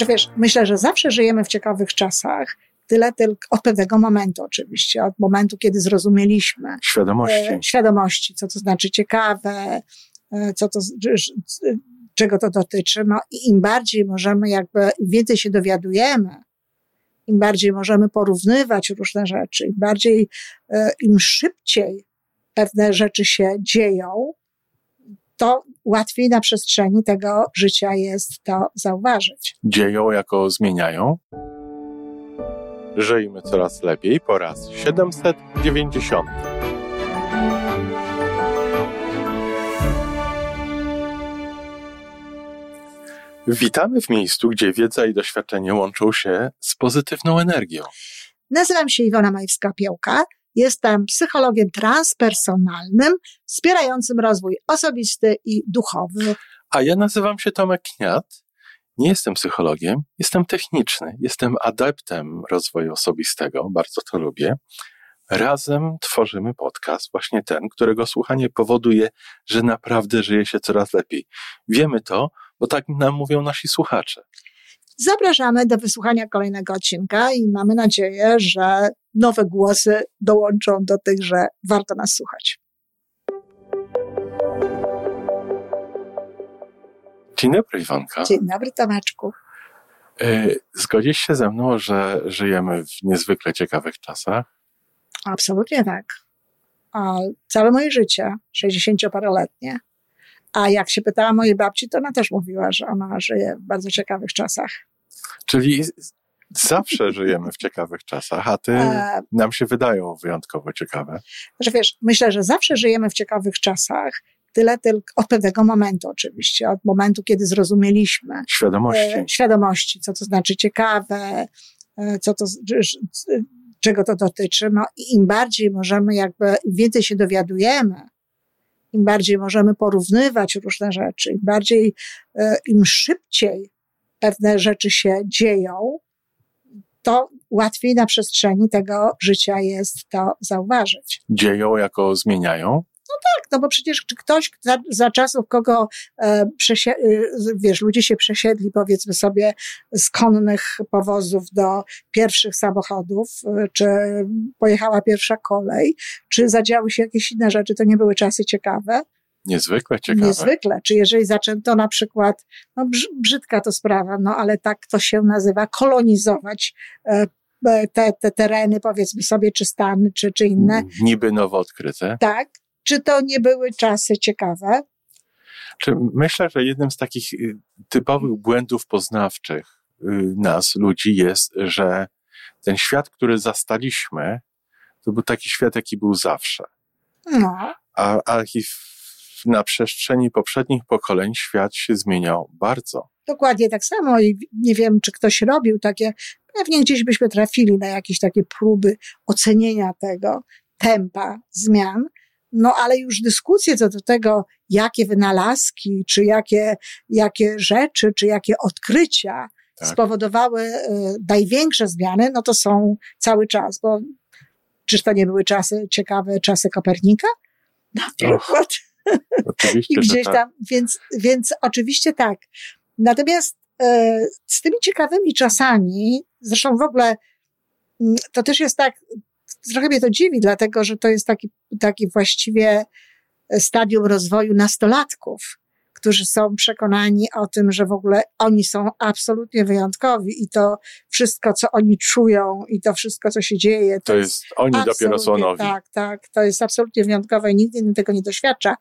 Że wiesz, myślę, że zawsze żyjemy w ciekawych czasach, tyle tylko od pewnego momentu oczywiście, od momentu, kiedy zrozumieliśmy Świadomości. e, świadomości, co to znaczy ciekawe, e, co to, czego to dotyczy. No i im bardziej możemy jakby, im więcej się dowiadujemy, im bardziej możemy porównywać różne rzeczy, im bardziej, e, im szybciej pewne rzeczy się dzieją, to łatwiej na przestrzeni tego życia jest to zauważyć. Dzieją jako zmieniają. Żyjmy coraz lepiej po raz 790. Witamy w miejscu, gdzie wiedza i doświadczenie łączą się z pozytywną energią. Nazywam się Iwona Majwska-Piołka. Jestem psychologiem transpersonalnym, wspierającym rozwój osobisty i duchowy. A ja nazywam się Tomek Kniat. Nie jestem psychologiem, jestem techniczny, jestem adeptem rozwoju osobistego, bardzo to lubię. Razem tworzymy podcast, właśnie ten, którego słuchanie powoduje, że naprawdę żyje się coraz lepiej. Wiemy to, bo tak nam mówią nasi słuchacze. Zapraszamy do wysłuchania kolejnego odcinka i mamy nadzieję, że nowe głosy dołączą do tych, że warto nas słuchać. Dzień dobry, Iwanka. Dzień dobry, Tomeczku. E, Zgodzisz się ze mną, że żyjemy w niezwykle ciekawych czasach? Absolutnie tak. A całe moje życie, 60-paroletnie. A jak się pytała mojej babci, to ona też mówiła, że ona żyje w bardzo ciekawych czasach. Czyli zawsze żyjemy w ciekawych czasach, a ty E, nam się wydają wyjątkowo ciekawe. że wiesz, myślę, że zawsze żyjemy w ciekawych czasach, tyle tylko od pewnego momentu oczywiście, od momentu, kiedy zrozumieliśmy Świadomości. e, świadomości, co to znaczy ciekawe, e, co to, czego to dotyczy. No i im bardziej możemy jakby, im więcej się dowiadujemy, im bardziej możemy porównywać różne rzeczy, im bardziej, e, im szybciej pewne rzeczy się dzieją, to łatwiej na przestrzeni tego życia jest to zauważyć. dzieją, jako zmieniają. Tak, no bo przecież czy ktoś za, za czasów, kogo e, e, wiesz, ludzie się przesiedli, powiedzmy sobie, z konnych powozów do pierwszych samochodów, e, czy pojechała pierwsza kolej, czy zadziały się jakieś inne rzeczy, to nie były czasy ciekawe. Niezwykle ciekawe. Niezwykle. Czy jeżeli zaczęto na przykład, no brz, brzydka to sprawa, no ale tak to się nazywa, kolonizować e, e, te, te tereny, powiedzmy sobie, czy Stany, czy, czy inne, Niby nowo odkryte. tak? Czy to nie były czasy ciekawe? Czy myślę, że jednym z takich y, typowych błędów poznawczych y, nas, ludzi, jest, że ten świat, który zastaliśmy, to był taki świat, jaki był zawsze. No, A, a i w, na przestrzeni poprzednich pokoleń świat się zmieniał bardzo. dokładnie tak samo i nie wiem, czy ktoś robił takie, pewnie gdzieś byśmy trafili na jakieś takie próby ocenienia tego tempa zmian, no ale już dyskusje co do tego, jakie wynalazki, czy jakie, jakie rzeczy, czy jakie odkrycia Tak. spowodowały y, największe zmiany, no to są cały czas, bo czyż to nie były czasy ciekawe, czasy Kopernika? Na przykład. Oczywiście, I gdzieś tak. tam, więc, więc oczywiście tak. Natomiast e, z tymi ciekawymi czasami, zresztą w ogóle mm, to też jest tak, trochę mnie to dziwi, dlatego że to jest taki, taki właściwie stadium rozwoju nastolatków, którzy są przekonani o tym, że w ogóle oni są absolutnie wyjątkowi i to wszystko, co oni czują i to wszystko, co się dzieje, To jest, oni dopiero są nowi. Tak, tak. To jest absolutnie wyjątkowe i nikt inny tego nie doświadcza.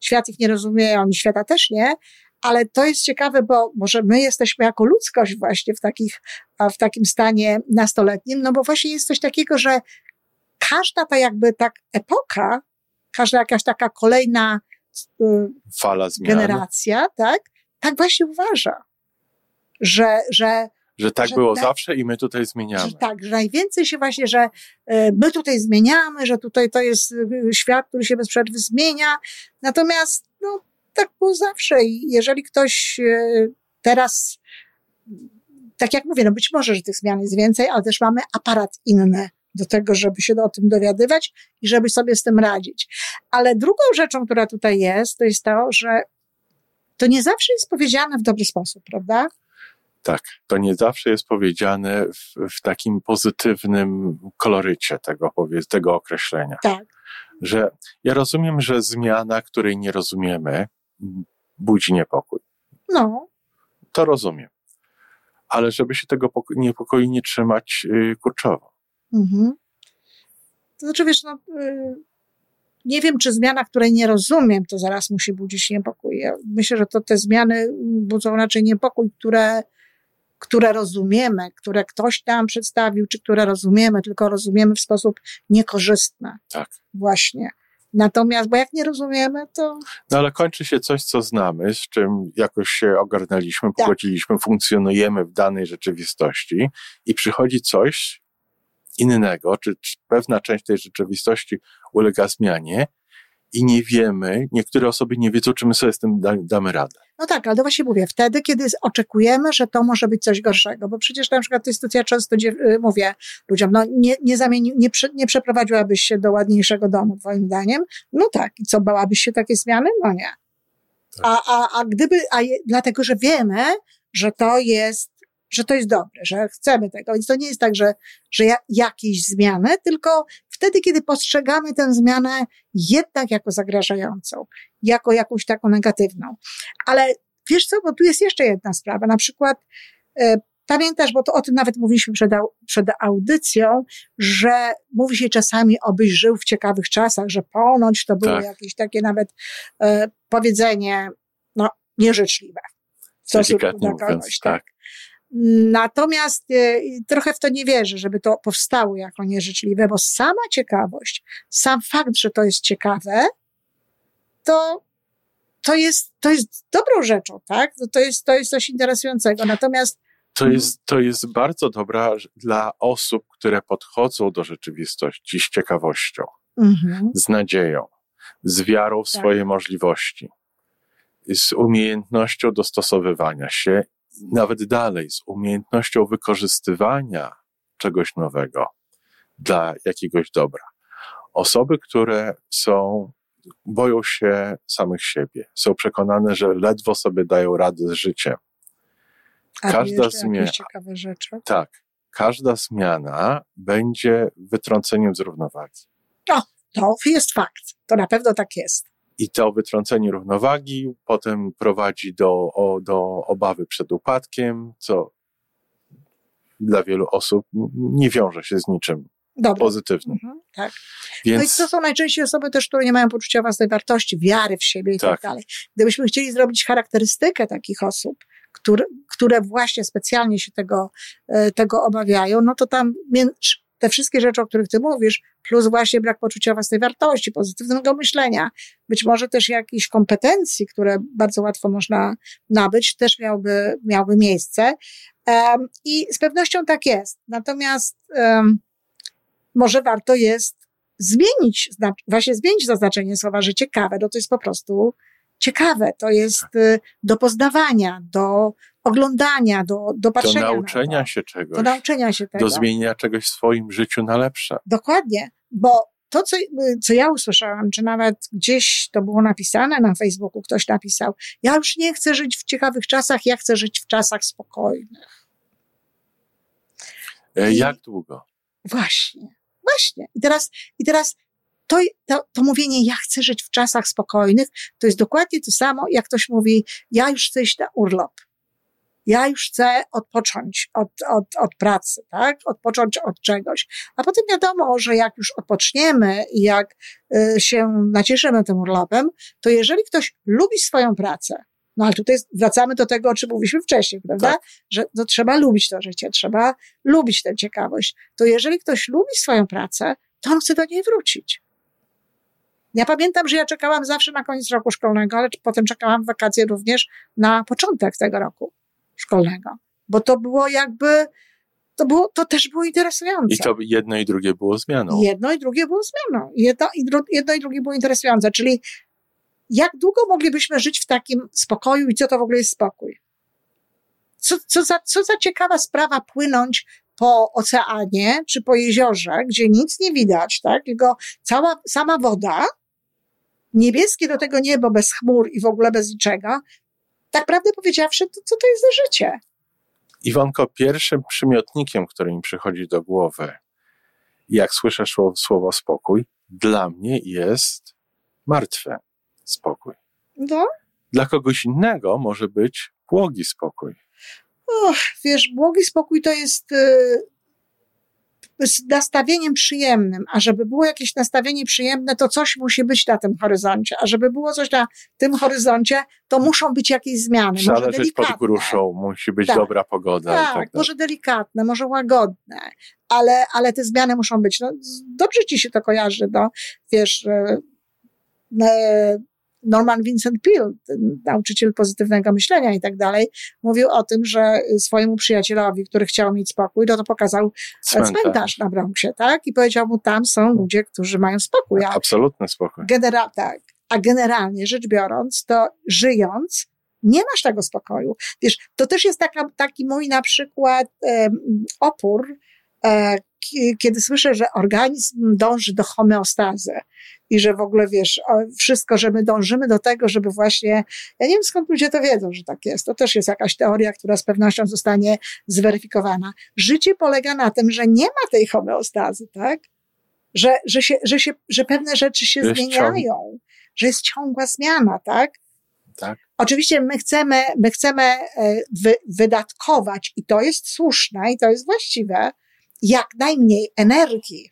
Świat ich nie rozumie, oni świata też nie. Ale to jest ciekawe, bo może my jesteśmy jako ludzkość właśnie w, takich, w takim stanie nastoletnim, no bo właśnie jest coś takiego, że każda ta jakby tak epoka, każda jakaś taka kolejna Fala zmian. generacja, tak, tak właśnie uważa, że, że Że tak że było tak- zawsze i my tutaj zmieniamy. że tak, że najwięcej się właśnie, że e, my tutaj zmieniamy, że tutaj to jest e, świat, który się bez przerwy zmienia. Natomiast, no, tak było zawsze. I jeżeli ktoś e, teraz, tak jak mówię, no być może, że tych zmian jest więcej, ale też mamy aparat inny do tego, żeby się o tym dowiadywać i żeby sobie z tym radzić. Ale drugą rzeczą, która tutaj jest, to jest to, że to nie zawsze jest powiedziane w dobry sposób, prawda? Tak, to nie zawsze jest powiedziane w, w takim pozytywnym kolorycie tego, tego określenia. Tak. Że ja rozumiem, że zmiana, której nie rozumiemy, budzi niepokój. No. To rozumiem. Ale żeby się tego niepokoju nie trzymać yy, kurczowo. Mhm. To znaczy, wiesz, no, yy, nie wiem, czy zmiana, której nie rozumiem, to zaraz musi budzić niepokój. Ja myślę, że to te zmiany budzą raczej niepokój, które, które rozumiemy, które ktoś tam przedstawił, czy które rozumiemy, tylko rozumiemy w sposób niekorzystny. Tak. Właśnie. Natomiast, bo jak nie rozumiemy, to. No ale kończy się coś, co znamy, z czym jakoś się ogarnęliśmy, tak. pogodziliśmy, funkcjonujemy w danej rzeczywistości i przychodzi coś innego, czy, czy pewna część tej rzeczywistości ulega zmianie i nie wiemy, niektóre osoby nie wiedzą, czy my sobie z tym damy radę. No tak, ale to właśnie mówię, wtedy, kiedy oczekujemy, że to może być coś gorszego, bo przecież na przykład to jest ja często y, mówię ludziom, no nie, nie zamieni, nie, nie przeprowadziłabyś się do ładniejszego domu, twoim zdaniem? No tak, i co, bałabyś się takie zmiany? No nie. Tak. A, a, a gdyby, a je, dlatego, że wiemy, że to jest że to jest dobre, że chcemy tego. Więc to nie jest tak, że, że ja, jakieś zmiany, tylko wtedy, kiedy postrzegamy tę zmianę jednak jako zagrażającą, jako jakąś taką negatywną. Ale wiesz co, bo tu jest jeszcze jedna sprawa. Na przykład, e, pamiętasz, bo to o tym nawet mówiliśmy przed, przed audycją, że mówi się czasami, obyś żył w ciekawych czasach, że ponoć to było tak. jakieś takie nawet e, powiedzenie, no, nieżyczliwe. W stosunku do kogoś, tak. tak. Natomiast e, trochę w to nie wierzę, żeby to powstało jako nieżyczliwe, bo sama ciekawość, sam fakt, że to jest ciekawe, to, to jest, to jest dobrą rzeczą, tak? To jest, to jest coś interesującego. Natomiast to jest, to jest bardzo dobra dla osób, które podchodzą do rzeczywistości z ciekawością, mhm. z nadzieją, z wiarą w tak. swoje możliwości, z umiejętnością dostosowywania się nawet dalej, z umiejętnością wykorzystywania czegoś nowego dla jakiegoś dobra. Osoby, które są, boją się samych siebie, są przekonane, że ledwo sobie dają radę z życiem. A każda zmiana. ciekawe rzeczy. Tak. Każda zmiana będzie wytrąceniem z równowagi. No, to jest fakt. To na pewno tak jest. I to wytrącenie równowagi potem prowadzi do, o, do obawy przed upadkiem, co dla wielu osób nie wiąże się z niczym Dobra. pozytywnym. Mhm, tak. Więc... No i to są najczęściej osoby też, które nie mają poczucia własnej wartości, wiary w siebie i tak, tak dalej. Gdybyśmy chcieli zrobić charakterystykę takich osób, które, które właśnie specjalnie się tego, e, tego obawiają, no to tam te wszystkie rzeczy, o których ty mówisz, plus właśnie brak poczucia własnej wartości, pozytywnego myślenia, być może też jakichś kompetencji, które bardzo łatwo można nabyć, też miałby, miałby miejsce. Um, I z pewnością tak jest. Natomiast um, może warto jest zmienić, właśnie zmienić zaznaczenie słowa, że ciekawe, no to jest po prostu ciekawe, to jest y, do poznawania, do oglądania, do, do patrzenia. Do nauczenia się czegoś. Do nauczenia się tego. Do zmienienia czegoś w swoim życiu na lepsze. Dokładnie, bo to, co, co ja usłyszałam, czy nawet gdzieś to było napisane na Facebooku, ktoś napisał, ja już nie chcę żyć w ciekawych czasach, ja chcę żyć w czasach spokojnych. E, I jak długo? Właśnie, właśnie. I teraz, i teraz to, to, to mówienie, ja chcę żyć w czasach spokojnych, to jest dokładnie to samo, jak ktoś mówi, ja już chcę iść na urlop. Ja już chcę odpocząć od, od, od pracy, tak? Odpocząć od czegoś. A potem wiadomo, że jak już odpoczniemy i jak y, się nacieszymy tym urlopem, to jeżeli ktoś lubi swoją pracę, no ale tutaj wracamy do tego, o czym mówiliśmy wcześniej, prawda? Tak. Że to trzeba lubić to życie, trzeba lubić tę ciekawość. To jeżeli ktoś lubi swoją pracę, to on chce do niej wrócić. Ja pamiętam, że ja czekałam zawsze na koniec roku szkolnego, ale potem czekałam w wakacje również na początek tego roku szkolnego, bo to było jakby, to, było, to też było interesujące. I to jedno i drugie było zmianą. Jedno i drugie było zmianą. Jedno i, dru, jedno i drugie było interesujące, czyli jak długo moglibyśmy żyć w takim spokoju i co to w ogóle jest spokój? Co, co, za, co za ciekawa sprawa płynąć po oceanie czy po jeziorze, gdzie nic nie widać, tak? Tylko cała, sama woda, niebieskie do tego niebo bez chmur i w ogóle bez niczego, tak prawdę powiedziawszy, to co to jest za życie? Iwonko, pierwszym przymiotnikiem, który mi przychodzi do głowy, jak słyszę słowo spokój, dla mnie jest martwe spokój. No. Dla kogoś innego może być błogi spokój. Och, wiesz, błogi spokój to jest y, z nastawieniem przyjemnym, a żeby było jakieś nastawienie przyjemne, to coś musi być na tym horyzoncie, a żeby było coś na tym horyzoncie, to muszą być jakieś zmiany. Trzeba może delikatne. pod gruszą, musi być Tak. dobra pogoda. Tak, tak może delikatne, może łagodne, ale, ale te zmiany muszą być. No, dobrze ci się to kojarzy, no, wiesz, e, e, Norman Vincent Peale, nauczyciel pozytywnego myślenia i tak dalej, mówił o tym, że swojemu przyjacielowi, który chciał mieć spokój, no to pokazał Cmentarz. cmentarz na Bronxie, tak? I powiedział mu, tam są ludzie, którzy mają spokój. A, Absolutny spokój. genera- tak, a generalnie rzecz biorąc, to żyjąc, nie masz tego spokoju. Wiesz, to też jest taka, taki mój na przykład em, opór, e, ki- kiedy słyszę, że organizm dąży do homeostazy i że w ogóle wiesz, wszystko, że my dążymy do tego, żeby właśnie, ja nie wiem skąd ludzie to wiedzą, że tak jest. To też jest jakaś teoria, która z pewnością zostanie zweryfikowana. Życie polega na tym, że nie ma tej homeostazy, tak? Że, że, się, że, się, że pewne rzeczy się zmieniają, że jest ciągła zmiana, tak? Tak. Oczywiście my chcemy, my chcemy e, wy, wydatkować i to jest słuszne i to jest właściwe, jak najmniej energii.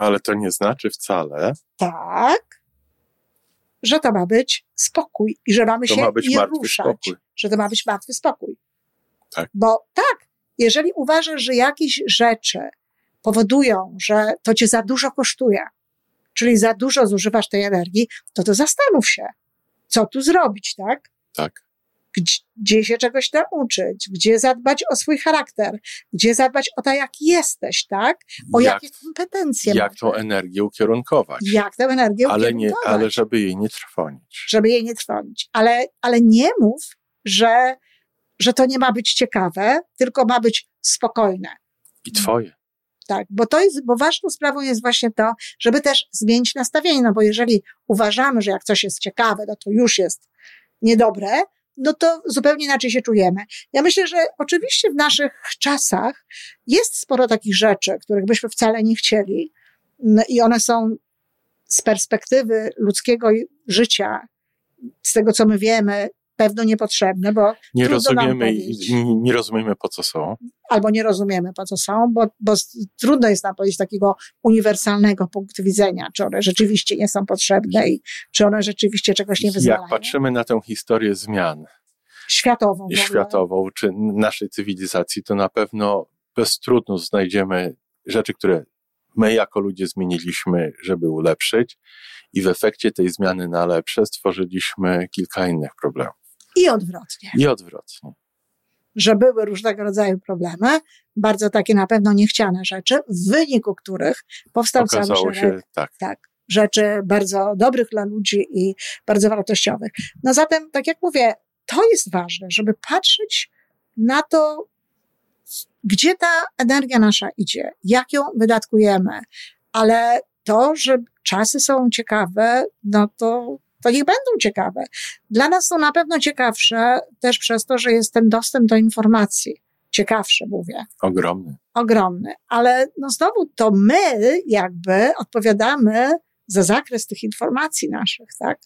Ale to nie znaczy wcale, Tak, że to ma być spokój i że mamy to się ma być nie martwy ruszać, spokój. że to ma być martwy spokój. Tak. Bo tak, jeżeli uważasz, że jakieś rzeczy powodują, że to cię za dużo kosztuje, czyli za dużo zużywasz tej energii, to to zastanów się, co tu zrobić, tak? Tak. Gdzie, się czegoś nauczyć, gdzie zadbać o swój charakter, gdzie zadbać o to, jak jesteś, tak? O jak, jakie kompetencje jak masz, tą energię ukierunkować. jak tę energię ale, nie, ukierunkować, ale żeby jej nie trwonić. żeby jej nie trwonić. Ale, ale nie mów, że, że to nie ma być ciekawe, tylko ma być spokojne. I twoje. Tak, bo to jest, bo ważną sprawą jest właśnie to, żeby też zmienić nastawienie, no bo jeżeli uważamy, że jak coś jest ciekawe, no to już jest niedobre, no to zupełnie inaczej się czujemy. Ja myślę, że oczywiście w naszych czasach jest sporo takich rzeczy, których byśmy wcale nie chcieli no i one są z perspektywy ludzkiego życia, z tego co my wiemy, pewno niepotrzebne, bo Nie rozumiemy, nie, rozumiemy po co są. albo nie rozumiemy, po co są, bo, bo trudno jest nam powiedzieć takiego uniwersalnego punktu widzenia, czy one rzeczywiście nie są potrzebne i czy one rzeczywiście czegoś nie wyzwalają. Jak patrzymy na tę historię zmian Światową. światową czy naszej cywilizacji, to na pewno bez trudu znajdziemy rzeczy, które my jako ludzie zmieniliśmy, żeby ulepszyć, i w efekcie tej zmiany na lepsze stworzyliśmy kilka innych problemów. I odwrotnie. I odwrotnie. Że były różnego rodzaju problemy, bardzo takie na pewno niechciane rzeczy, w wyniku których powstał cały Okazało szereg się tak. tak, rzeczy bardzo dobrych dla ludzi i bardzo wartościowych. No zatem, tak jak mówię, to jest ważne, żeby patrzeć na to, gdzie ta energia nasza idzie, jak ją wydatkujemy, ale to, że czasy są ciekawe, no to, to niech będą ciekawe. Dla nas są na pewno ciekawsze też przez to, że jest ten dostęp do informacji. Ciekawsze mówię Ogromny. ogromny, ale no znowu to my jakby odpowiadamy za zakres tych informacji naszych, tak?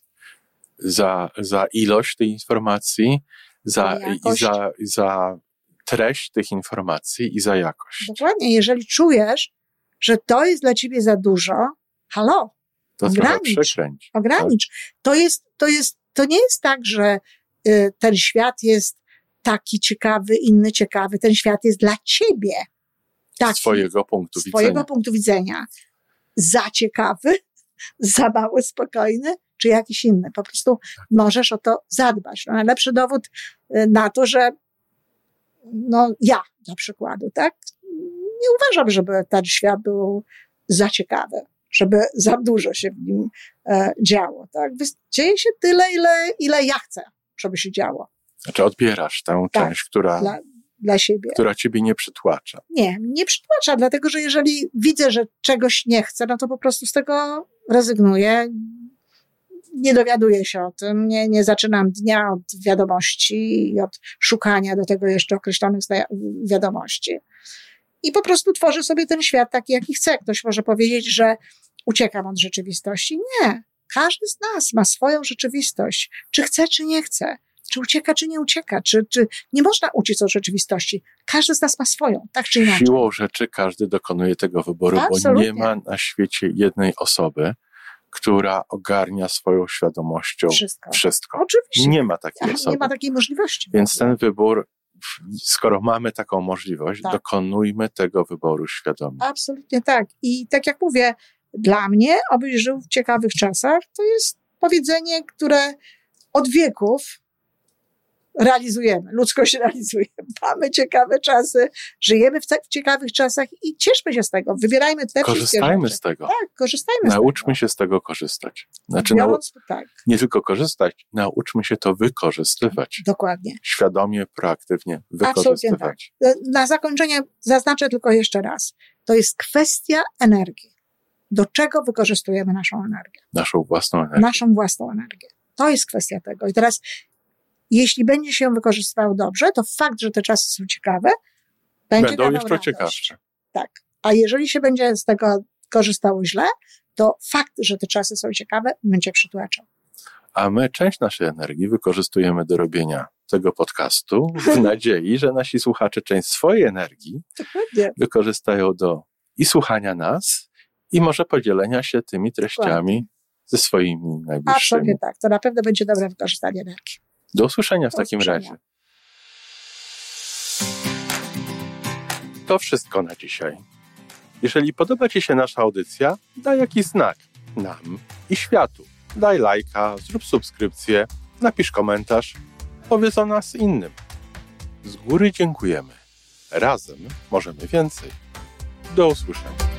Za, za ilość tej informacji, za, i za, za treść tych informacji i za jakość. Dokładnie, jeżeli czujesz, że to jest dla ciebie za dużo, halo, To Ogranicz. przekręć. ogranicz. To jest, to jest, to nie jest tak, że y, ten świat jest taki ciekawy, inny ciekawy. Ten świat jest dla ciebie. Taki, swojego punktu z twojego widzenia. punktu widzenia. Za ciekawy, za mało spokojny, czy jakiś inny. Po prostu możesz o to zadbać. No, najlepszy dowód y, na to, że no ja dla przykładu, tak? Nie uważam, żeby ten świat był za ciekawy, żeby za dużo się w nim e, działo, tak? Dzieje się tyle, ile, ile ja chcę, żeby się działo Znaczy odbierasz tę Tak, część, która, dla, dla siebie. która ciebie nie przytłacza. Nie, nie przytłacza, dlatego że jeżeli widzę, że czegoś nie chcę, no to po prostu z tego rezygnuję. nie dowiaduję się o tym, nie, nie zaczynam dnia od wiadomości i od szukania do tego jeszcze określonych wiadomości. I po prostu tworzę sobie ten świat taki, jaki chcę. Ktoś może powiedzieć, że uciekam od rzeczywistości. Nie. Każdy z nas ma swoją rzeczywistość. Czy chce, czy nie chce. Czy ucieka, czy nie ucieka. Czy, czy nie można uciec od rzeczywistości. Każdy z nas ma swoją, tak czy inaczej. Siłą rzeczy każdy dokonuje tego wyboru, Absolutnie. bo nie ma na świecie jednej osoby, która ogarnia swoją świadomością wszystko. wszystko. Oczywiście. Nie ma takiej osoby. Nie ma takiej możliwości. Więc ten wybór, skoro mamy taką możliwość, tak. dokonujmy tego wyboru świadomie. Absolutnie tak. I tak jak mówię, dla mnie, abyś żył w ciekawych czasach, to jest powiedzenie, które od wieków realizujemy, ludzkość realizuje. Mamy ciekawe czasy, żyjemy w, w, ciekawych czasach i cieszmy się z tego. Wybierajmy te Korzystajmy z tego. Tak, korzystajmy Nauczmy z tego. się z tego korzystać. Znaczy, Biorąc, nau- tak. nie tylko korzystać, nauczmy się to wykorzystywać. Dokładnie. Świadomie, proaktywnie wykorzystywać. Tak. Na zakończenie zaznaczę tylko jeszcze raz. To jest kwestia energii. Do czego wykorzystujemy naszą energię? Naszą własną energię. Naszą własną energię. To jest kwestia tego. I teraz jeśli będzie się ją wykorzystywał dobrze, to fakt, że te czasy są ciekawe, będzie Będą jeszcze ciekawsze. Tak. A jeżeli się będzie z tego korzystało źle, to fakt, że te czasy są ciekawe, będzie przytłaczał. A my część naszej energii wykorzystujemy do robienia tego podcastu w nadziei, że nasi słuchacze część swojej energii Dokładnie. wykorzystają do i słuchania nas, i może podzielenia się tymi treściami Dokładnie. ze swoimi najbliższymi. Absolutnie tak. To na pewno będzie dobre wykorzystanie energii. Do usłyszenia w Do takim usłyszenia. razie. To wszystko na dzisiaj. Jeżeli podoba Ci się nasza audycja, daj jakiś znak nam i światu. Daj lajka, zrób subskrypcję, napisz komentarz, powiedz o nas innym. Z góry dziękujemy. Razem możemy więcej. Do usłyszenia.